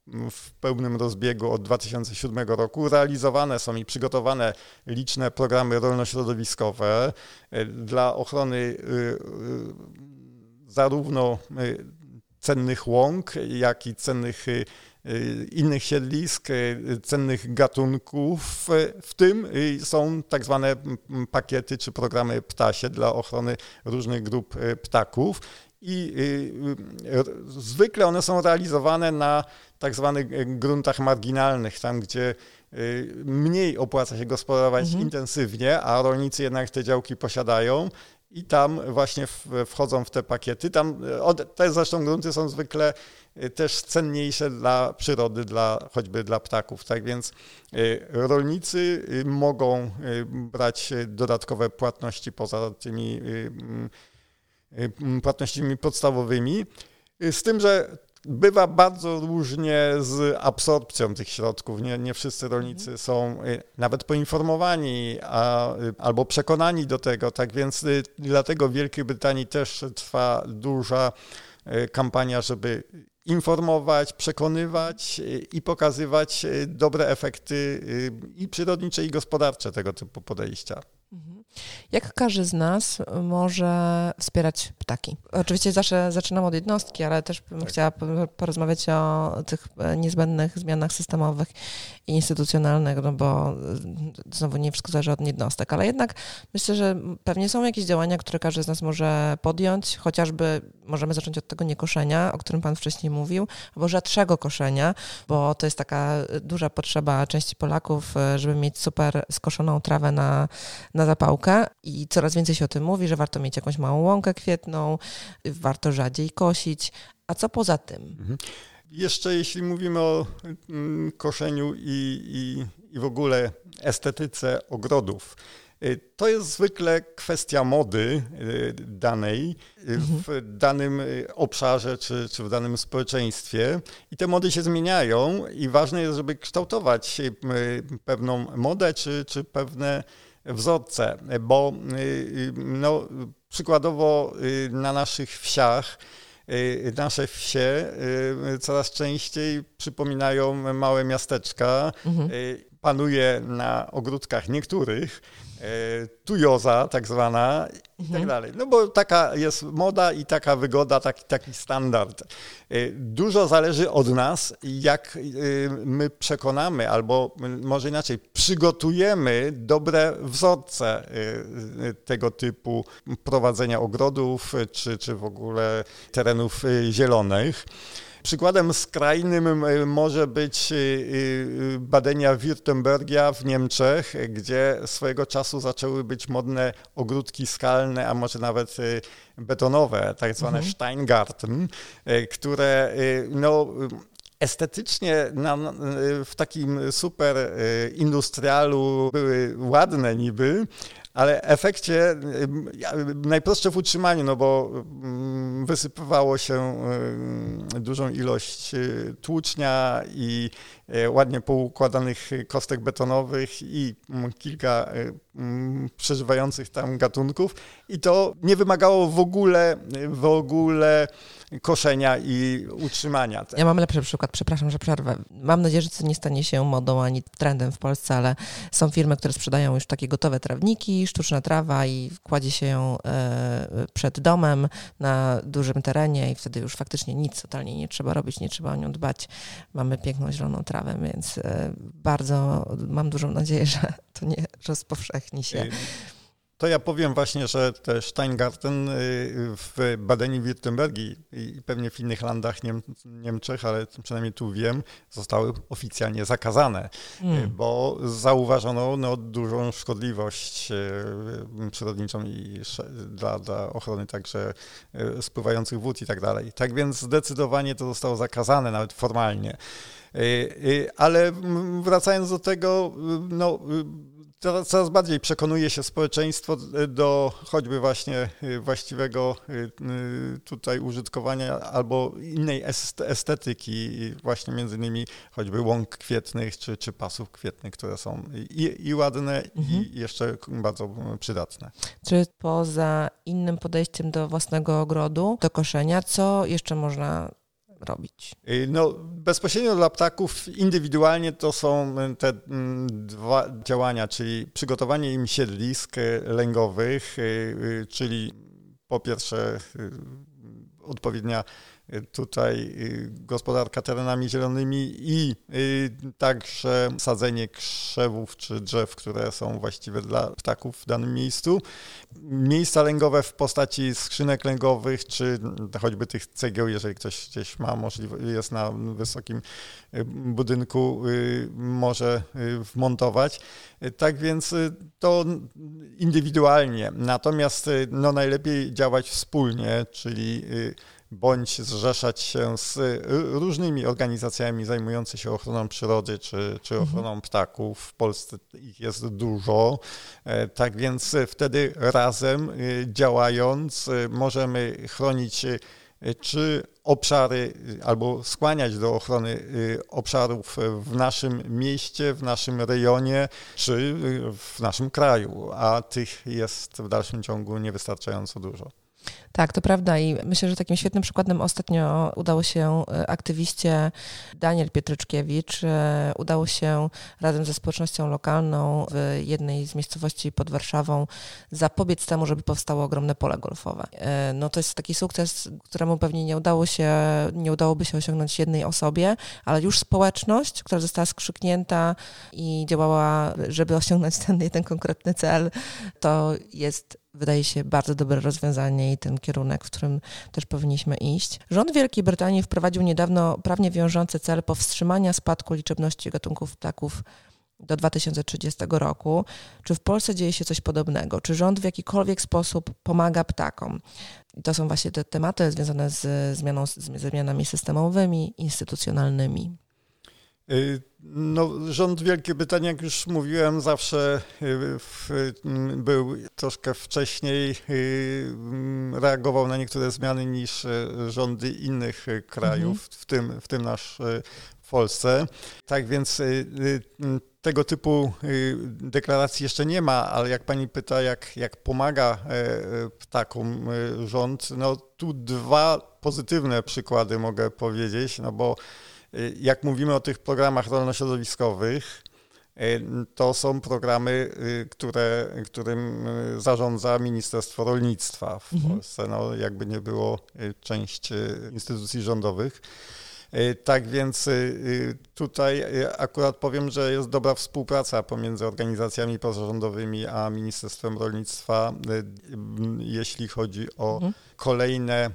C: w pełnym rozbiegu od 2007 roku. Realizowane są i przygotowane liczne programy rolno-środowiskowe e, dla ochrony y, y, zarówno cennych łąk, jak i cennych innych siedlisk, cennych gatunków. W tym są tak zwane pakiety czy programy ptasie dla ochrony różnych grup ptaków. I zwykle one są realizowane na tak zwanych gruntach marginalnych, tam gdzie mniej opłaca się gospodarować mhm. intensywnie, a rolnicy jednak te działki posiadają i tam właśnie wchodzą w te pakiety. Tam, te zresztą grunty są zwykle Y, też cenniejsze dla przyrody, dla, choćby dla ptaków. Tak więc y, rolnicy y, mogą brać dodatkowe płatności poza tymi mm, płatnościami podstawowymi. Z tym, że bywa bardzo różnie z absorpcją tych środków. Nie, nie wszyscy rolnicy są nawet poinformowani a, albo przekonani do tego. Tak więc dlatego w Wielkiej Brytanii też trwa duża kampania, żeby informować, przekonywać y, i pokazywać y, dobre efekty y, i przyrodnicze, i gospodarcze tego typu podejścia.
B: Mhm. Jak każdy z nas może wspierać ptaki? Oczywiście zawsze zaczynam od jednostki, ale też bym tak. chciała porozmawiać o tych e, niezbędnych zmianach systemowych instytucjonalnych, no bo e, znowu nie wszystko zależy od jednostek, ale jednak myślę, że pewnie są jakieś działania, które każdy z nas może podjąć, chociażby możemy zacząć od tego niekoszenia, o którym Pan wcześniej mówił, albo rzadszego koszenia, bo to jest taka duża potrzeba części Polaków, e, żeby mieć super skoszoną trawę na, na zapałkę i coraz więcej się o tym mówi, że warto mieć jakąś małą łąkę kwietną, warto rzadziej kosić. A co poza tym? Mhm.
C: Jeszcze jeśli mówimy o mm, koszeniu i, i, i w ogóle estetyce ogrodów, y, to jest zwykle kwestia mody y, danej y, w mhm. danym obszarze czy, czy w danym społeczeństwie i te mody się zmieniają i ważne jest, żeby kształtować pewną modę czy, czy pewne wzorce, bo no, przykładowo na naszych wsiach nasze wsie y, coraz częściej przypominają małe miasteczka. Mhm. Panuje na ogródkach niektórych tujoza tak zwana i tak mhm. tak dalej. No bo taka jest moda i taka wygoda, taki, taki standard. Dużo zależy od nas, jak my przekonamy, albo może inaczej, przygotujemy dobre wzorce tego typu prowadzenia ogrodów, czy, czy w ogóle terenów zielonych. Przykładem skrajnym może być badania Württembergia w Niemczech, gdzie swojego czasu zaczęły być modne ogródki skalne, a może nawet betonowe, tak zwane mhm. Steingarten, które no, estetycznie na, w takim super industrialu były ładne niby, ale efekcie najprostsze w utrzymaniu, no bo mm, wysypywało się dużą ilość tłucznia i e, ładnie poukładanych kostek betonowych i mm, kilka e, mm, przeżywających tam gatunków. I to nie wymagało w ogóle, w ogóle koszenia i utrzymania.
B: Ja mam lepszy przykład, przepraszam, że przerwę. Mam nadzieję, że to nie stanie się modą ani trendem w Polsce, ale są firmy, które sprzedają już takie gotowe trawniki, sztuczna trawa i kładzie się ją e, przed domem na dużym terenie i wtedy już faktycznie nic totalnie nie trzeba robić, nie trzeba o nią dbać. Mamy piękną zieloną trawę, więc e, bardzo mam dużą nadzieję, że to nie rozpowszechni się.
C: To ja powiem właśnie, że te Steingarten y, w Badeni-Württembergii i pewnie w innych landach Niem Niemczech, ale przynajmniej tu wiem, zostały oficjalnie zakazane, mm. bo zauważono no, dużą szkodliwość y, przyrodniczą i dla, dla ochrony także spływających wód i tak dalej. Tak więc zdecydowanie to zostało zakazane, nawet formalnie. Ale wracając do tego, no coraz bardziej przekonuje się społeczeństwo do choćby właśnie y, właściwego y, y, tutaj użytkowania albo innej estetyki, właśnie między innymi choćby łąk kwietnych czy, czy pasów kwietnych, które są i, i ładne mhm. i jeszcze bardzo przydatne.
B: Czy poza innym podejściem do własnego ogrodu, do koszenia, co jeszcze można robić?
C: Y, no, bezpośrednio dla ptaków indywidualnie to są y, te mm, dwa działania, czyli przygotowanie im siedlisk y, lęgowych, czyli po pierwsze odpowiednia tutaj y, gospodarka terenami zielonymi i y, także sadzenie krzewów czy drzew, które są właściwe dla ptaków w danym miejscu. Miejsca lęgowe w postaci skrzynek lęgowych, czy choćby tych cegieł, jeżeli ktoś gdzieś ma możliwość, jest na wysokim y, budynku, może wmontować. Tak więc to indywidualnie. Natomiast no, najlepiej działać wspólnie, czyli bądź zrzeszać się z y, różnymi organizacjami zajmującymi się ochroną przyrody czy, czy mhm. ochroną ptaków. W Polsce ich jest dużo. E, tak więc wtedy razem y, działając y, możemy chronić czy obszary, albo skłaniać do ochrony obszarów w naszym mieście, w naszym rejonie, czy w naszym kraju, a tych jest w dalszym ciągu niewystarczająco dużo.
B: Tak, to prawda i myślę, że takim świetnym przykładem ostatnio udało się e, aktywiście Daniel Pietryczkiewicz, e, udało się razem ze społecznością lokalną w jednej z miejscowości pod Warszawą zapobiec temu, żeby powstało ogromne pole golfowe. E, no to jest taki sukces, któremu pewnie nie udało się, nie udałoby się osiągnąć jednej osobie, ale już społeczność, która została skrzyknięta i działała, żeby osiągnąć ten jeden konkretny cel, to jest wydaje się bardzo dobre rozwiązanie i ten kierunek, w którym też powinniśmy iść. Rząd Wielkiej Brytanii wprowadził niedawno prawnie wiążący cel powstrzymania spadku liczebności gatunków ptaków do 2030 roku. Czy w Polsce dzieje się coś podobnego? Czy rząd w jakikolwiek sposób pomaga ptakom? I to są właśnie te tematy związane z, zmianą, z zmianami systemowymi, instytucjonalnymi.
C: Y, no, rząd Wielkiej Brytanii, jak już mówiłem, zawsze y, w, był troszkę wcześniej, y, reagował na niektóre zmiany niż rządy innych krajów, mhm. w, tym, w tym nasz w Polsce. Tak więc tego typu deklaracji jeszcze nie ma, ale jak pani pyta, jak, jak pomaga ptakom rząd, no tu dwa pozytywne przykłady mogę powiedzieć, no bo jak mówimy o tych programach rolno-środowiskowych, y, to są programy, y, które, którym zarządza Ministerstwo Rolnictwa w mhm. Polsce. No, jakby nie było część instytucji rządowych. Tak więc tutaj akurat powiem, że jest dobra współpraca pomiędzy organizacjami pozarządowymi a Ministerstwem Rolnictwa, jeśli chodzi o mhm kolejne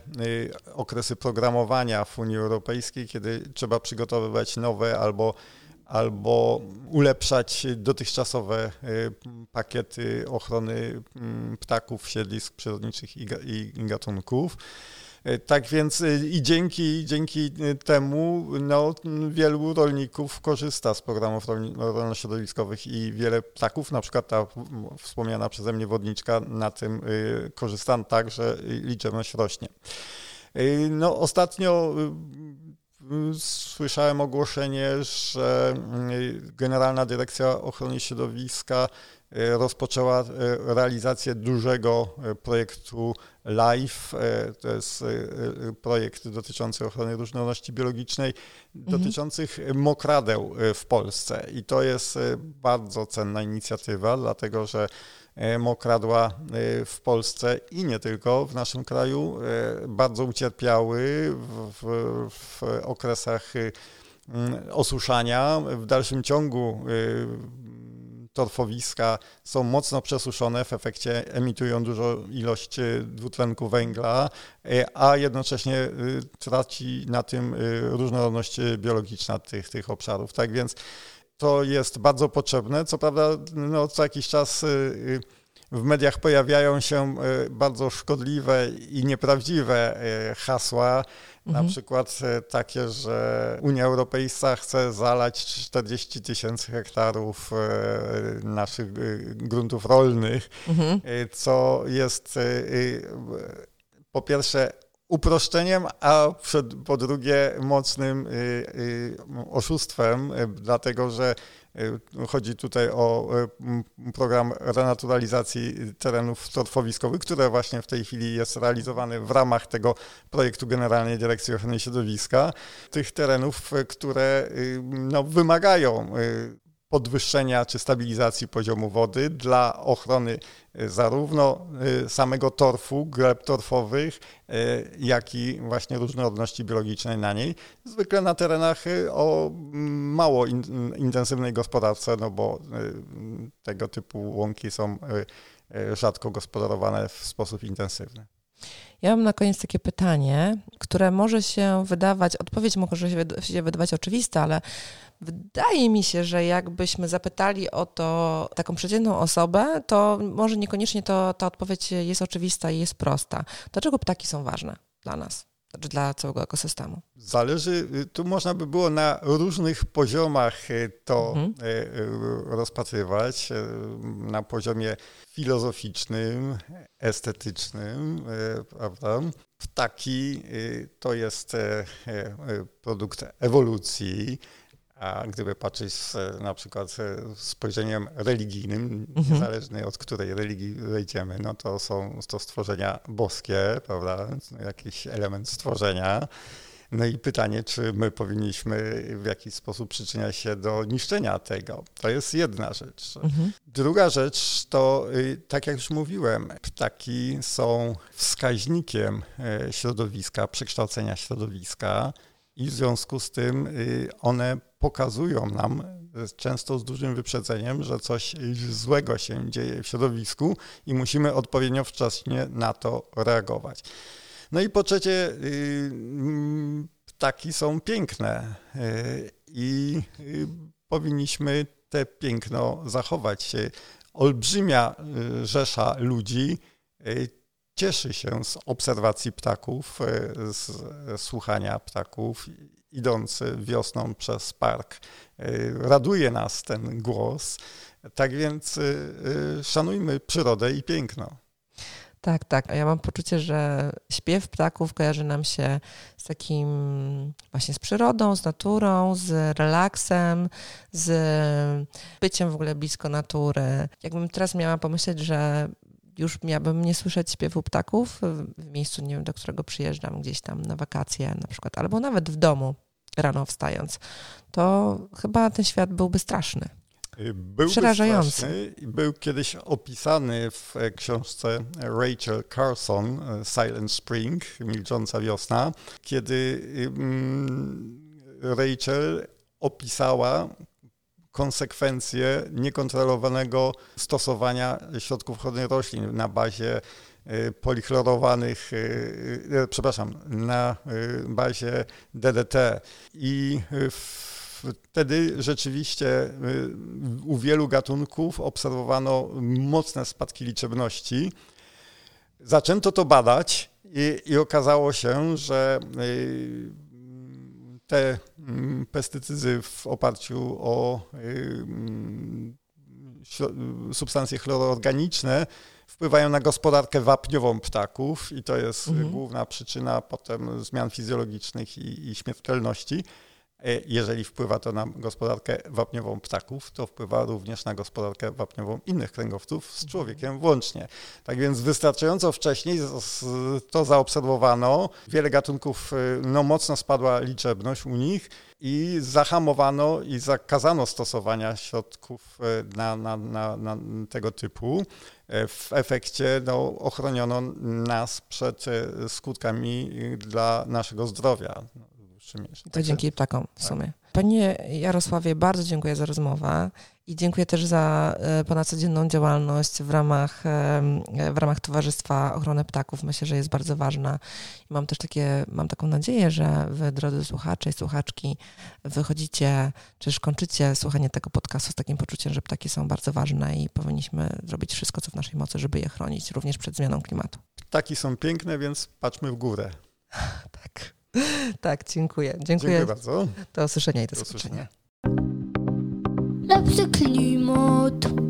C: okresy programowania w Unii Europejskiej, kiedy trzeba przygotowywać nowe albo albo ulepszać dotychczasowe pakiety ochrony ptaków, siedlisk przyrodniczych i gatunków. E, tak więc e, i dzięki, dzięki e, temu no, wielu rolników korzysta z programów rolno-środowiskowych i wiele ptaków, na przykład ta wspomniana przeze mnie wodniczka, na tym korzysta tak, że liczebność rośnie. No, ostatnio słyszałem ogłoszenie, że Generalna Dyrekcja Ochrony Środowiska rozpoczęła realizację dużego projektu LIFE, to jest e, projekt dotyczący ochrony różnorodności biologicznej, mhm. dotyczących mokradeł e, w Polsce. I to jest e, bardzo cenna inicjatywa, dlatego że mokradła w Polsce i nie tylko w naszym kraju bardzo ucierpiały w, w, w okresach osuszania. W dalszym ciągu torfowiska są mocno przesuszone, w efekcie emitują dużą ilość dwutlenku węgla, a jednocześnie traci na tym różnorodność biologiczna tych, tych obszarów. Tak więc to jest bardzo potrzebne. Co prawda, no, co jakiś czas w mediach pojawiają się bardzo szkodliwe i nieprawdziwe hasła, Mhm. Na przykład e, takie, że Unia Europejska chce zalać 40 tysięcy hektarów e, naszych e, gruntów rolnych, mhm. co jest po pierwsze uproszczeniem, a po drugie mocnym oszustwem, dlatego że chodzi tutaj o e, program renaturalizacji terenów torfowiskowych, który właśnie w tej chwili jest realizowany w ramach tego projektu Generalnej Dyrekcji Ochrony Środowiska. Tych terenów, e, które no, wymagają podwyższenia czy stabilizacji poziomu wody dla ochrony y, zarówno y, samego torfu, gleb torfowych, y, jak i właśnie różnorodności biologicznej na niej. Zwykle na terenach o mało intensywnej gospodarce, no bo tego typu łąki są rzadko gospodarowane w sposób intensywny.
B: Ja mam na koniec takie pytanie, które może się wydawać, odpowiedź może się wydawać oczywista, ale wydaje mi się, że jakbyśmy zapytali o to taką przeciętną osobę, to może niekoniecznie to, ta odpowiedź jest oczywista i jest prosta. Dlaczego ptaki są ważne dla nas? Znaczy dla całego ekosystemu?
C: Zależy, y, tu można by było na różnych poziomach y, to mhm. Y, rozpatrywać. Na poziomie filozoficznym, estetycznym, prawda? Ptaki to jest produkt ewolucji, a gdyby patrzeć z, na przykład spojrzeniem religijnym, mhm. niezależnie od której religii wejdziemy, no to są to stworzenia boskie, prawda? Jakiś element stworzenia. No i pytanie, czy my powinniśmy w jakiś sposób przyczyniać się do niszczenia tego. To jest jedna rzecz. Mhm. Druga rzecz to, y, tak jak już mówiłem, ptaki są wskaźnikiem e, środowiska, przekształcenia środowiska i w związku z tym y, one pokazują nam często z dużym wyprzedzeniem, że coś złego się dzieje w środowisku i musimy odpowiednio wcześnie na to reagować. No i po trzecie, y, ptaki są piękne y, i powinniśmy te piękno zachować. Olbrzymia rzesza ludzi cieszy się z obserwacji ptaków, e, z słuchania ptaków, idący wiosną przez park. E, raduje nas ten głos. Tak więc e, szanujmy przyrodę i piękno.
B: Tak, tak. A ja mam poczucie, że śpiew ptaków kojarzy nam się z takim właśnie z przyrodą, z naturą, z relaksem, z byciem w ogóle blisko natury. Jakbym teraz miała pomyśleć, że już miałabym nie słyszeć śpiewu ptaków w miejscu, nie wiem, do którego przyjeżdżam gdzieś tam na wakacje na przykład, albo nawet w domu rano wstając, to chyba ten świat byłby straszny.
C: Byłby Przerażający. Straszny. Był kiedyś opisany w książce Rachel Carson, Silent Spring, Milcząca Wiosna, kiedy Rachel opisała konsekwencje niekontrolowanego stosowania środków ochrony roślin na bazie y, polichlorowanych, y, y, przepraszam, na bazie DDT. I wtedy rzeczywiście u wielu gatunków obserwowano mocne spadki liczebności. Zaczęto to badać i, i okazało się, że te mm, pestycydy w oparciu o y, mm, substancje chloroorganiczne wpływają na gospodarkę wapniową ptaków i to jest mhm. główna przyczyna potem zmian fizjologicznych i, i śmiertelności. E, jeżeli wpływa to na gospodarkę wapniową ptaków, to wpływa również na gospodarkę wapniową innych kręgowców, z człowiekiem włącznie. Tak więc wystarczająco wcześniej to zaobserwowano. Wiele gatunków, e, no mocno spadła liczebność u nich i zahamowano i zakazano stosowania środków e, na, na, na, na tego typu. W efekcie no, ochroniono nas przed skutkami dla naszego zdrowia przymierze.
B: To dzięki ptakom w sumie. Panie Jarosławie, bardzo dziękuję za rozmowę i dziękuję też za e, ponadcodzienną działalność w ramach, e, w ramach Towarzystwa Ochrony Ptaków. Myślę, że jest bardzo ważna. I mam też takie, mam taką nadzieję, że wy, drodzy słuchacze i słuchaczki, wychodzicie, czy już kończycie słuchanie tego podcastu z takim poczuciem, że ptaki są bardzo ważne i powinniśmy zrobić wszystko, co w naszej mocy, żeby je chronić, również przed zmianą klimatu.
C: Ptaki są piękne, więc patrzmy w górę.
B: Tak. Tak, dziękuję. Dziękuję.
C: Dziękuję bardzo.
B: Do usłyszenia i do,
C: Do usłyszenia.
A: Lepszy klimat.